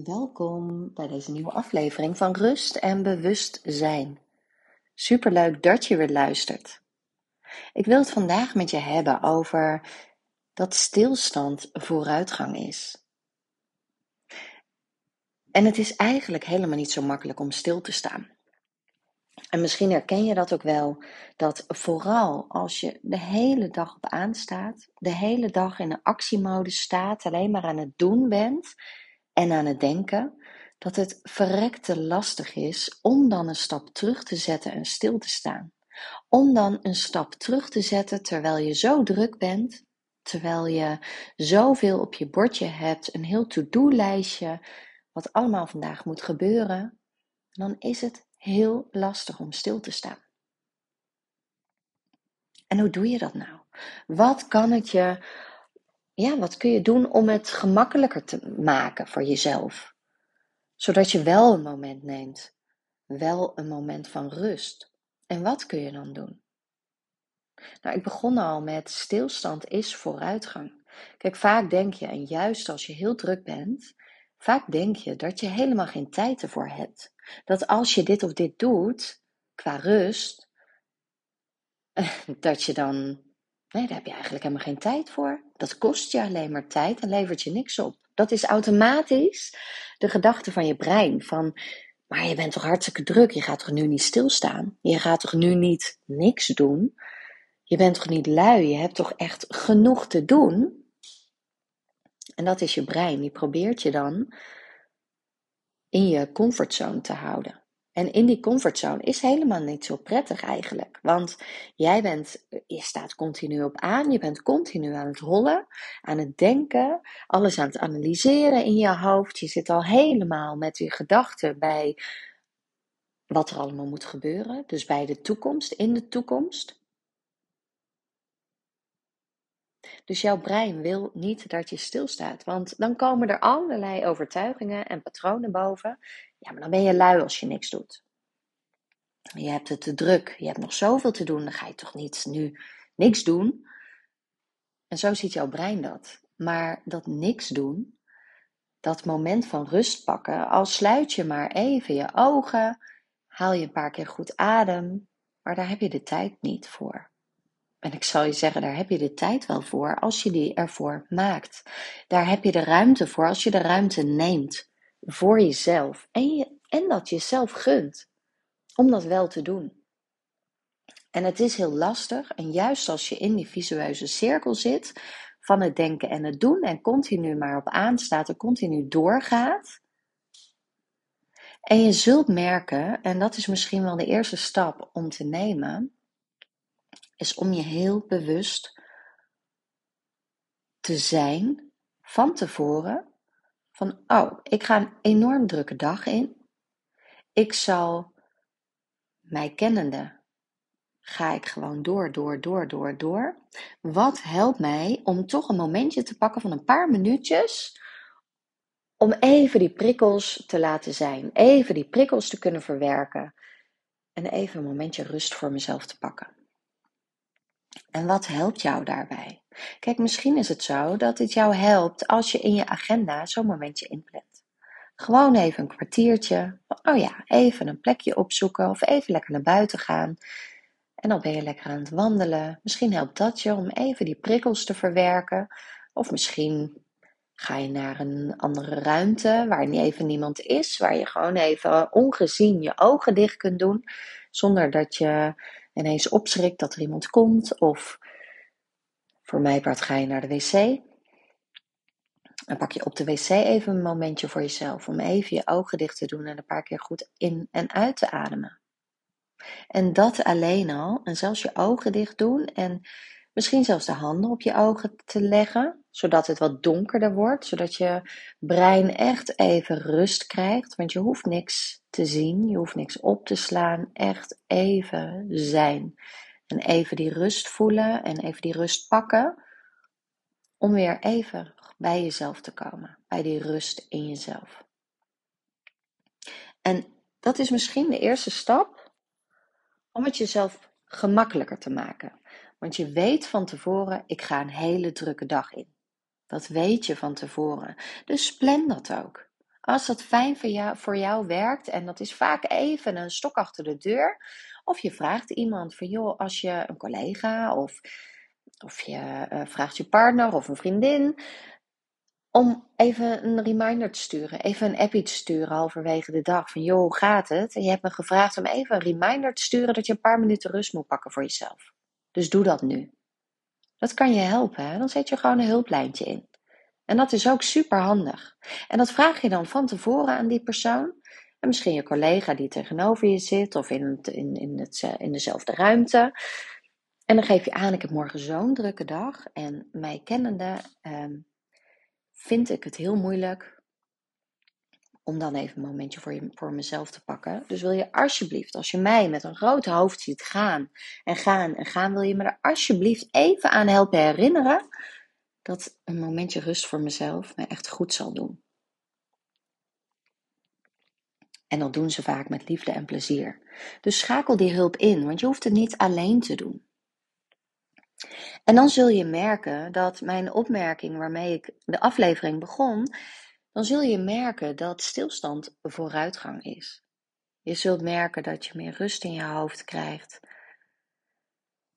Welkom bij deze nieuwe aflevering van Rust en Bewustzijn. Superleuk dat je weer luistert. Ik wil het vandaag met je hebben over dat stilstand vooruitgang is. En het is eigenlijk helemaal niet zo makkelijk om stil te staan. En misschien herken je dat ook wel, dat vooral als je de hele dag op aanstaat, de hele dag in een actiemodus staat, alleen maar aan het doen bent en aan het denken, dat het verrekte lastig is om dan een stap terug te zetten en stil te staan. Om dan een stap terug te zetten terwijl je zo druk bent, terwijl je zoveel op je bordje hebt, een heel to-do-lijstje, wat allemaal vandaag moet gebeuren, dan is het heel lastig om stil te staan. En hoe doe je dat nou? Wat kan het je, ja, wat kun je doen om het gemakkelijker te maken voor jezelf? Zodat je wel een moment neemt, wel een moment van rust. En wat kun je dan doen? Nou, ik begon al met stilstand is vooruitgang. Kijk, vaak denk je, en juist als je heel druk bent, vaak denk je dat je helemaal geen tijd ervoor hebt. Dat als je dit of dit doet, qua rust, dat je dan, nee, daar heb je eigenlijk helemaal geen tijd voor. Dat kost je alleen maar tijd en levert je niks op. Dat is automatisch de gedachte van je brein. Van, maar je bent toch hartstikke druk, je gaat toch nu niet stilstaan? Je gaat toch nu niet niks doen? Je bent toch niet lui? Je hebt toch echt genoeg te doen? En dat is je brein. Die probeert je dan in je comfortzone te houden. En in die comfortzone is helemaal niet zo prettig eigenlijk. Want jij bent, je staat continu op aan, je bent continu aan het rollen, aan het denken, alles aan het analyseren in je hoofd. Je zit al helemaal met je gedachten bij wat er allemaal moet gebeuren. Dus bij de toekomst, in de toekomst. Dus jouw brein wil niet dat je stilstaat, want dan komen er allerlei overtuigingen en patronen boven. Ja, maar dan ben je lui als je niks doet. Je hebt het te druk, je hebt nog zoveel te doen, dan ga je toch niet nu niks doen. En zo ziet jouw brein dat. Maar dat niks doen, dat moment van rust pakken, al sluit je maar even je ogen, haal je een paar keer goed adem, maar daar heb je de tijd niet voor. En ik zal je zeggen, daar heb je de tijd wel voor als je die ervoor maakt. Daar heb je de ruimte voor als je de ruimte neemt voor jezelf. En, je, en dat jezelf gunt om dat wel te doen. En het is heel lastig. En juist als je in die visueuze cirkel zit van het denken en het doen en continu maar op aanstaat en continu doorgaat. En je zult merken, en dat is misschien wel de eerste stap om te nemen, is om je heel bewust te zijn van tevoren van, oh, ik ga een enorm drukke dag in. Ik zal mij kennende, ga ik gewoon door, door, door, door, door. Wat helpt mij om toch een momentje te pakken van een paar minuutjes om even die prikkels te laten zijn, even die prikkels te kunnen verwerken en even een momentje rust voor mezelf te pakken. En wat helpt jou daarbij? Kijk, misschien is het zo dat het jou helpt als je in je agenda zo'n momentje inplant. Gewoon even een kwartiertje. Oh ja, even een plekje opzoeken of even lekker naar buiten gaan. En dan ben je lekker aan het wandelen. Misschien helpt dat je om even die prikkels te verwerken. Of misschien ga je naar een andere ruimte waar niet even niemand is. Waar je gewoon even ongezien je ogen dicht kunt doen. Zonder dat je ineens opschrikt dat er iemand komt. Of voor mij part ga je naar de wc. En pak je op de wc even een momentje voor jezelf om even je ogen dicht te doen en een paar keer goed in en uit te ademen. En dat alleen al, en zelfs je ogen dicht doen en misschien zelfs de handen op je ogen te leggen, zodat het wat donkerder wordt, zodat je brein echt even rust krijgt, want je hoeft niks te zien, je hoeft niks op te slaan, echt even zijn. En even die rust voelen en even die rust pakken, om weer even bij jezelf te komen, bij die rust in jezelf. En dat is misschien de eerste stap om het jezelf gemakkelijker te maken. Want je weet van tevoren, ik ga een hele drukke dag in. Dat weet je van tevoren. Dus plan dat ook. Als dat fijn voor jou, werkt, en dat is vaak even een stok achter de deur, of je vraagt iemand van joh, als je een collega of, of je uh, vraagt je partner of een vriendin om even een reminder te sturen, even een appje te sturen halverwege de dag van joh, gaat het? En je hebt me gevraagd om even een reminder te sturen dat je een paar minuten rust moet pakken voor jezelf. Dus doe dat nu. Dat kan je helpen. Dan zet je gewoon een hulplijntje in. En dat is ook super handig. En dat vraag je dan van tevoren aan die persoon. En misschien je collega die tegenover je zit of in, in, in, het, in dezelfde ruimte. En dan geef je aan, ik heb morgen zo'n drukke dag. En mij kennende um, vind ik het heel moeilijk om dan even een momentje voor, je, voor mezelf te pakken. Dus wil je alsjeblieft, als je mij met een groot hoofd ziet gaan en gaan en gaan, wil je me er alsjeblieft even aan helpen herinneren dat een momentje rust voor mezelf me echt goed zal doen. En dat doen ze vaak met liefde en plezier. Dus schakel die hulp in, want je hoeft het niet alleen te doen. En dan zul je merken dat mijn opmerking waarmee ik de aflevering begon, dan zul je merken dat stilstand vooruitgang is. Je zult merken dat je meer rust in je hoofd krijgt.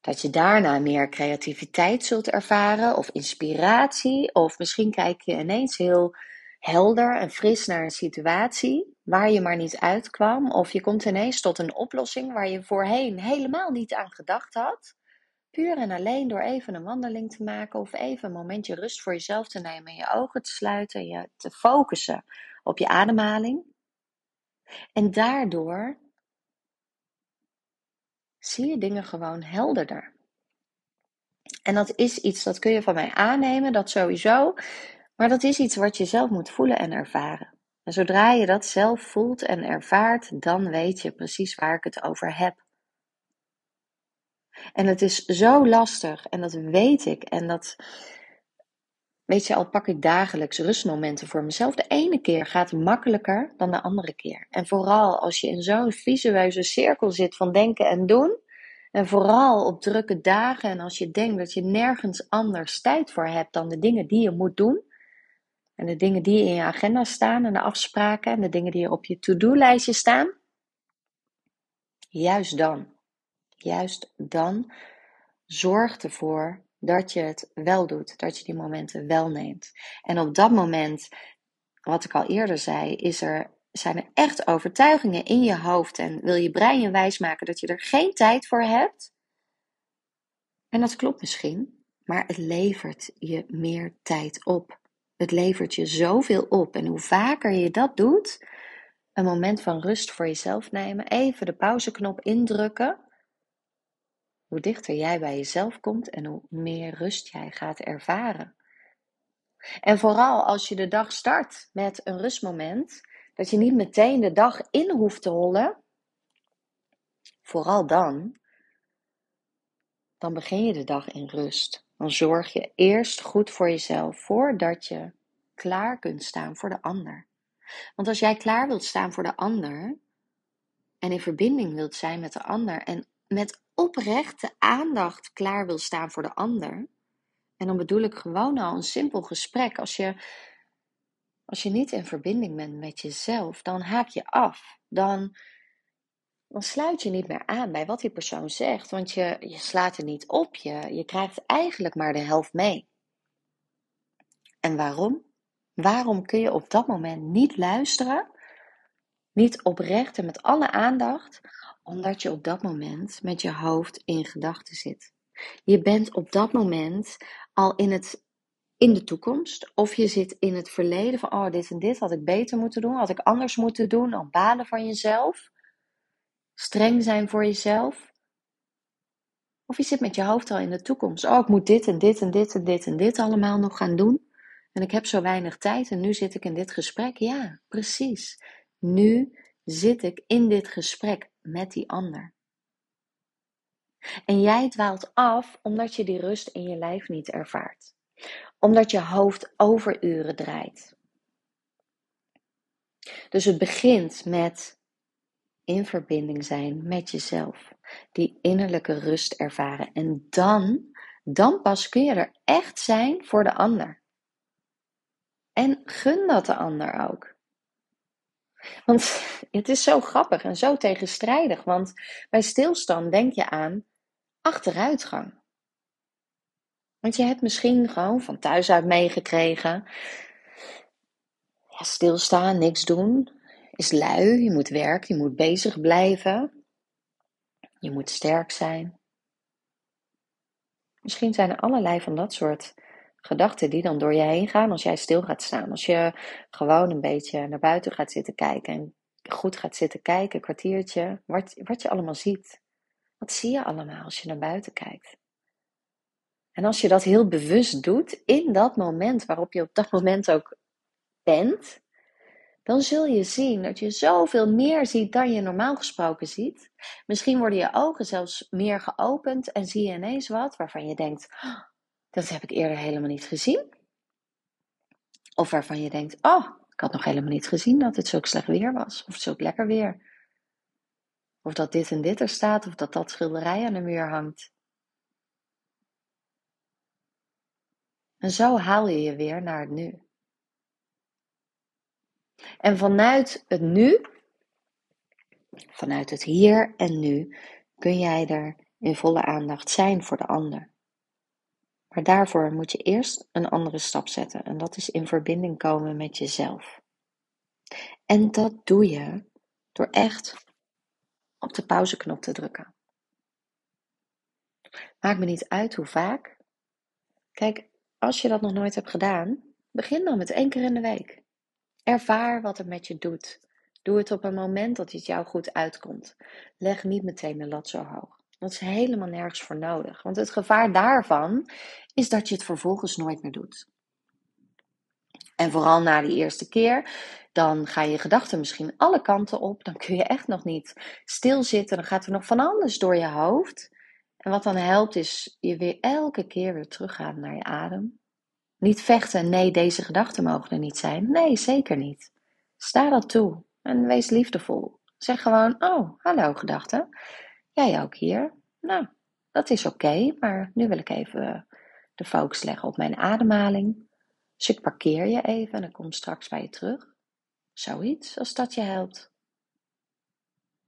Dat je daarna meer creativiteit zult ervaren of inspiratie. Of misschien kijk je ineens heel helder en fris naar een situatie waar je maar niet uitkwam. Of je komt ineens tot een oplossing waar je voorheen helemaal niet aan gedacht had. Puur en alleen door even een wandeling te maken of even een momentje rust voor jezelf te nemen, je ogen te sluiten, je te focussen op je ademhaling. En daardoor zie je dingen gewoon helderder. En dat is iets, dat kun je van mij aannemen, dat sowieso. Maar dat is iets wat je zelf moet voelen en ervaren. En zodra je dat zelf voelt en ervaart, dan weet je precies waar ik het over heb. En het is zo lastig en dat weet ik. En dat, weet je, al pak ik dagelijks rustmomenten voor mezelf. De ene keer gaat makkelijker dan de andere keer. En vooral als je in zo'n visueuze cirkel zit van denken en doen. En vooral op drukke dagen en als je denkt dat je nergens anders tijd voor hebt dan de dingen die je moet doen. En de dingen die in je agenda staan en de afspraken en de dingen die op je to-do-lijstje staan. Juist dan juist dan zorg ervoor dat je het wel doet, dat je die momenten wel neemt. En op dat moment, wat ik al eerder zei, is er, zijn er echt overtuigingen in je hoofd en wil je brein je wijsmaken dat je er geen tijd voor hebt. En dat klopt misschien, maar het levert je meer tijd op. Het levert je zoveel op. En hoe vaker je dat doet, een moment van rust voor jezelf nemen, even de pauzeknop indrukken hoe dichter jij bij jezelf komt en hoe meer rust jij gaat ervaren. En vooral als je de dag start met een rustmoment, dat je niet meteen de dag in hoeft te hollen, vooral dan, dan begin je de dag in rust. Dan zorg je eerst goed voor jezelf voordat je klaar kunt staan voor de ander. Want als jij klaar wilt staan voor de ander en in verbinding wilt zijn met de ander en met oprechte aandacht klaar wil staan voor de ander. En dan bedoel ik gewoon al een simpel gesprek. Als je, als je niet in verbinding bent met jezelf, dan haak je af. Dan, dan sluit je niet meer aan bij wat die persoon zegt. Want je, je slaat er niet op. Je, je krijgt eigenlijk maar de helft mee. En waarom? Waarom kun je op dat moment niet luisteren? Niet oprecht en met alle aandacht omdat je op dat moment met je hoofd in gedachten zit. Je bent op dat moment al in, het, in de toekomst. Of je zit in het verleden van, oh, dit en dit had ik beter moeten doen. Had ik anders moeten doen. Al balen van jezelf. Streng zijn voor jezelf. Of je zit met je hoofd al in de toekomst. Oh, ik moet dit en dit en dit en dit en dit allemaal nog gaan doen. En ik heb zo weinig tijd en nu zit ik in dit gesprek. Ja, precies. Nu zit ik in dit gesprek met die ander. En jij dwaalt af omdat je die rust in je lijf niet ervaart. Omdat je hoofd overuren draait. Dus het begint met in verbinding zijn met jezelf. Die innerlijke rust ervaren. En dan, dan pas kun je er echt zijn voor de ander. En gun dat de ander ook. Want het is zo grappig en zo tegenstrijdig. Want bij stilstand denk je aan achteruitgang. Want je hebt misschien gewoon van thuis uit meegekregen. Ja, stilstaan, niks doen, is lui. Je moet werken, je moet bezig blijven. Je moet sterk zijn. Misschien zijn er allerlei van dat soort gedachten die dan door je heen gaan als jij stil gaat staan. Als je gewoon een beetje naar buiten gaat zitten kijken en goed gaat zitten kijken, een kwartiertje, wat, wat je allemaal ziet. Wat zie je allemaal als je naar buiten kijkt? En als je dat heel bewust doet, in dat moment waarop je op dat moment ook bent, dan zul je zien dat je zoveel meer ziet dan je normaal gesproken ziet. Misschien worden je ogen zelfs meer geopend en zie je ineens wat waarvan je denkt: oh, dat heb ik eerder helemaal niet gezien. Of waarvan je denkt: oh, ik had nog helemaal niet gezien dat het zo slecht weer was, of zo lekker weer. Of dat dit en dit er staat, of dat dat schilderij aan de muur hangt. En zo haal je je weer naar het nu. En vanuit het nu, vanuit het hier en nu, kun jij er in volle aandacht zijn voor de ander. Maar daarvoor moet je eerst een andere stap zetten en dat is in verbinding komen met jezelf. En dat doe je door echt op de pauzeknop te drukken. Maakt me niet uit hoe vaak. Kijk, als je dat nog nooit hebt gedaan, begin dan met één keer in de week. Ervaar wat het met je doet. Doe het op een moment dat het jou goed uitkomt. Leg niet meteen de lat zo hoog. Dat is helemaal nergens voor nodig. Want het gevaar daarvan is dat je het vervolgens nooit meer doet. En vooral na die eerste keer, dan gaan je gedachten misschien alle kanten op. Dan kun je echt nog niet stilzitten. Dan gaat er nog van alles door je hoofd. En wat dan helpt is je weer elke keer weer teruggaan naar je adem. Niet vechten, nee, deze gedachten mogen er niet zijn. Nee, zeker niet. Sta dat toe en wees liefdevol. Zeg gewoon, oh, hallo gedachten. Jij ook hier? Nou, dat is oké, maar nu wil ik even de focus leggen op mijn ademhaling. Dus ik parkeer je even en ik kom straks bij je terug. Zoiets, als dat je helpt.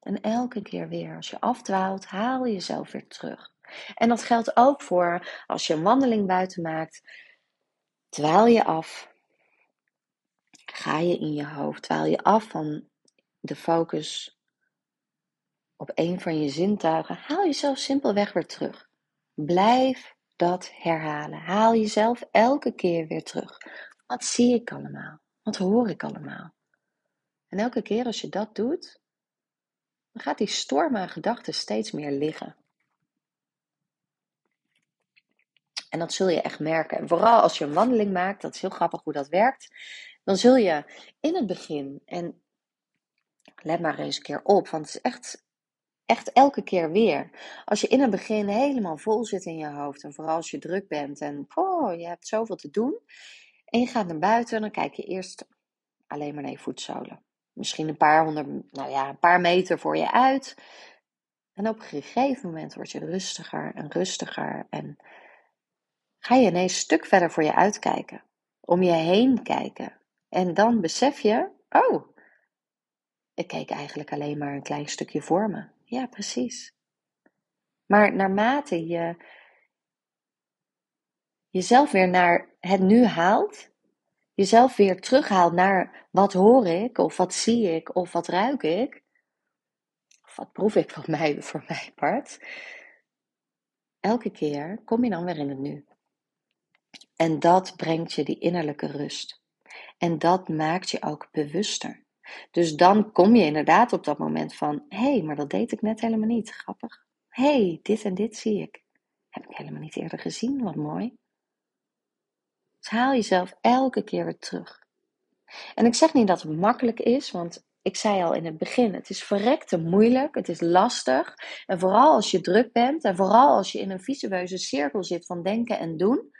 En elke keer weer, als je afdwaalt, haal je jezelf weer terug. En dat geldt ook voor als je een wandeling buiten maakt. Dwaal je af. Ga je in je hoofd, dwaal je af van de focus op een van je zintuigen. Haal jezelf simpelweg weer terug. Blijf dat herhalen. Haal jezelf elke keer weer terug. Wat zie ik allemaal? Wat hoor ik allemaal? En elke keer als je dat doet, dan gaat die storm aan gedachten steeds meer liggen. En dat zul je echt merken. En vooral als je een wandeling maakt, dat is heel grappig hoe dat werkt. Dan zul je in het begin, en let maar eens een keer op, want het is echt, echt elke keer weer. Als je in het begin helemaal vol zit in je hoofd, en vooral als je druk bent en oh, je hebt zoveel te doen, en je gaat naar buiten, dan kijk je eerst alleen maar naar je voetzolen misschien een paar honderd, nou ja, een paar meter voor je uit. En op een gegeven moment word je rustiger en rustiger en ga je ineens een stuk verder voor je uitkijken, om je heen kijken. En dan besef je, oh, ik keek eigenlijk alleen maar een klein stukje voor me. Ja, precies. Maar naarmate je jezelf weer naar het nu haalt, jezelf weer terughaalt naar wat hoor ik, of wat zie ik, of wat ruik ik, of wat proef ik voor mij, voor mijn part, elke keer kom je dan weer in het nu. En dat brengt je die innerlijke rust. En dat maakt je ook bewuster. Dus dan kom je inderdaad op dat moment van: hé, hey, maar dat deed ik net helemaal niet. Grappig. Hé, hey, dit en dit zie ik. Heb ik helemaal niet eerder gezien. Wat mooi. Dus haal jezelf elke keer weer terug. En ik zeg niet dat het makkelijk is, want ik zei al in het begin, het is verrekte moeilijk, het is lastig. En vooral als je druk bent en vooral als je in een visueuze cirkel zit van denken en doen.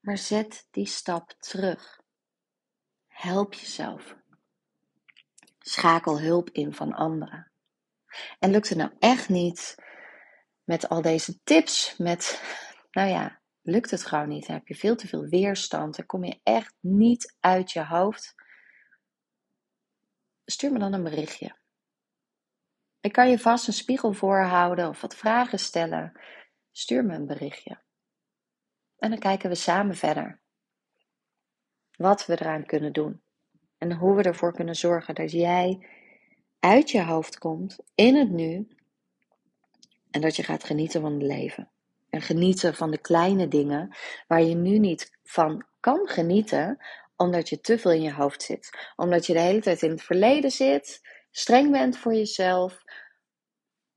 Maar zet die stap terug. Help jezelf. Schakel hulp in van anderen. En lukt het nou echt niet met al deze tips, met, nou ja, lukt het gewoon niet. Dan heb je veel te veel weerstand. Dan kom je echt niet uit je hoofd. stuur me dan een berichtje. Ik kan je vast een spiegel voorhouden of wat vragen stellen. Stuur me een berichtje. En dan kijken we samen verder. Wat we eraan kunnen doen. En hoe we ervoor kunnen zorgen dat jij uit je hoofd komt, in het nu. En dat je gaat genieten van het leven. En genieten van de kleine dingen waar je nu niet van kan genieten, omdat je te veel in je hoofd zit. Omdat je de hele tijd in het verleden zit, streng bent voor jezelf.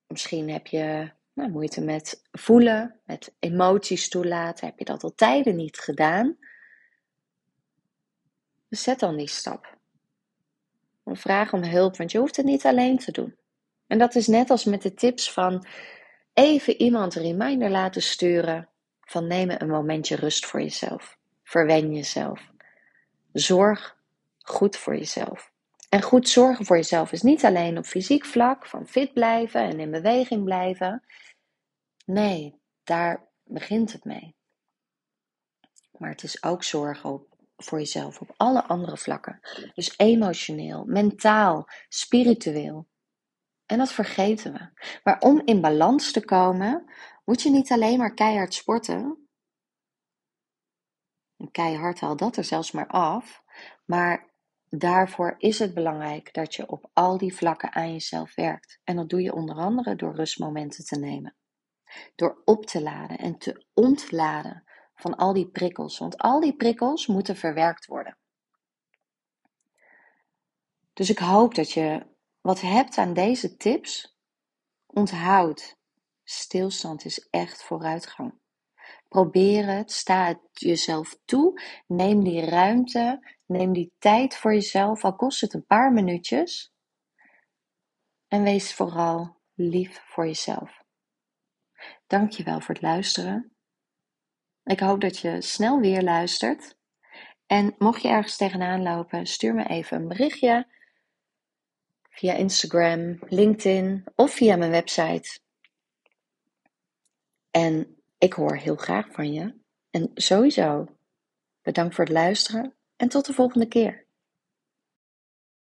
Misschien heb je nou, moeite met voelen, met emoties toelaten. Heb je dat al tijden niet gedaan? Zet dan die stap. Vraag om hulp, want je hoeft het niet alleen te doen. En dat is net als met de tips van even iemand een reminder laten sturen van neem een momentje rust voor jezelf. Verwen jezelf. Zorg goed voor jezelf. En goed zorgen voor jezelf is niet alleen op fysiek vlak, van fit blijven en in beweging blijven. Nee, daar begint het mee. Maar het is ook zorgen op, voor jezelf op alle andere vlakken. Dus emotioneel, mentaal, spiritueel. En dat vergeten we. Maar om in balans te komen, moet je niet alleen maar keihard sporten. En keihard haal dat er zelfs maar af. Maar daarvoor is het belangrijk dat je op al die vlakken aan jezelf werkt. En dat doe je onder andere door rustmomenten te nemen. Door op te laden en te ontladen van al die prikkels. Want al die prikkels moeten verwerkt worden. Dus ik hoop dat je wat hebt aan deze tips. Onthoud, stilstand is echt vooruitgang. Probeer het, sta het jezelf toe, neem die ruimte, neem die tijd voor jezelf, al kost het een paar minuutjes. En wees vooral lief voor jezelf. Dankjewel voor het luisteren. Ik hoop dat je snel weer luistert. En mocht je ergens tegenaan lopen, stuur me even een berichtje via Instagram, LinkedIn of via mijn website. En ik hoor heel graag van je. En sowieso bedankt voor het luisteren en tot de volgende keer.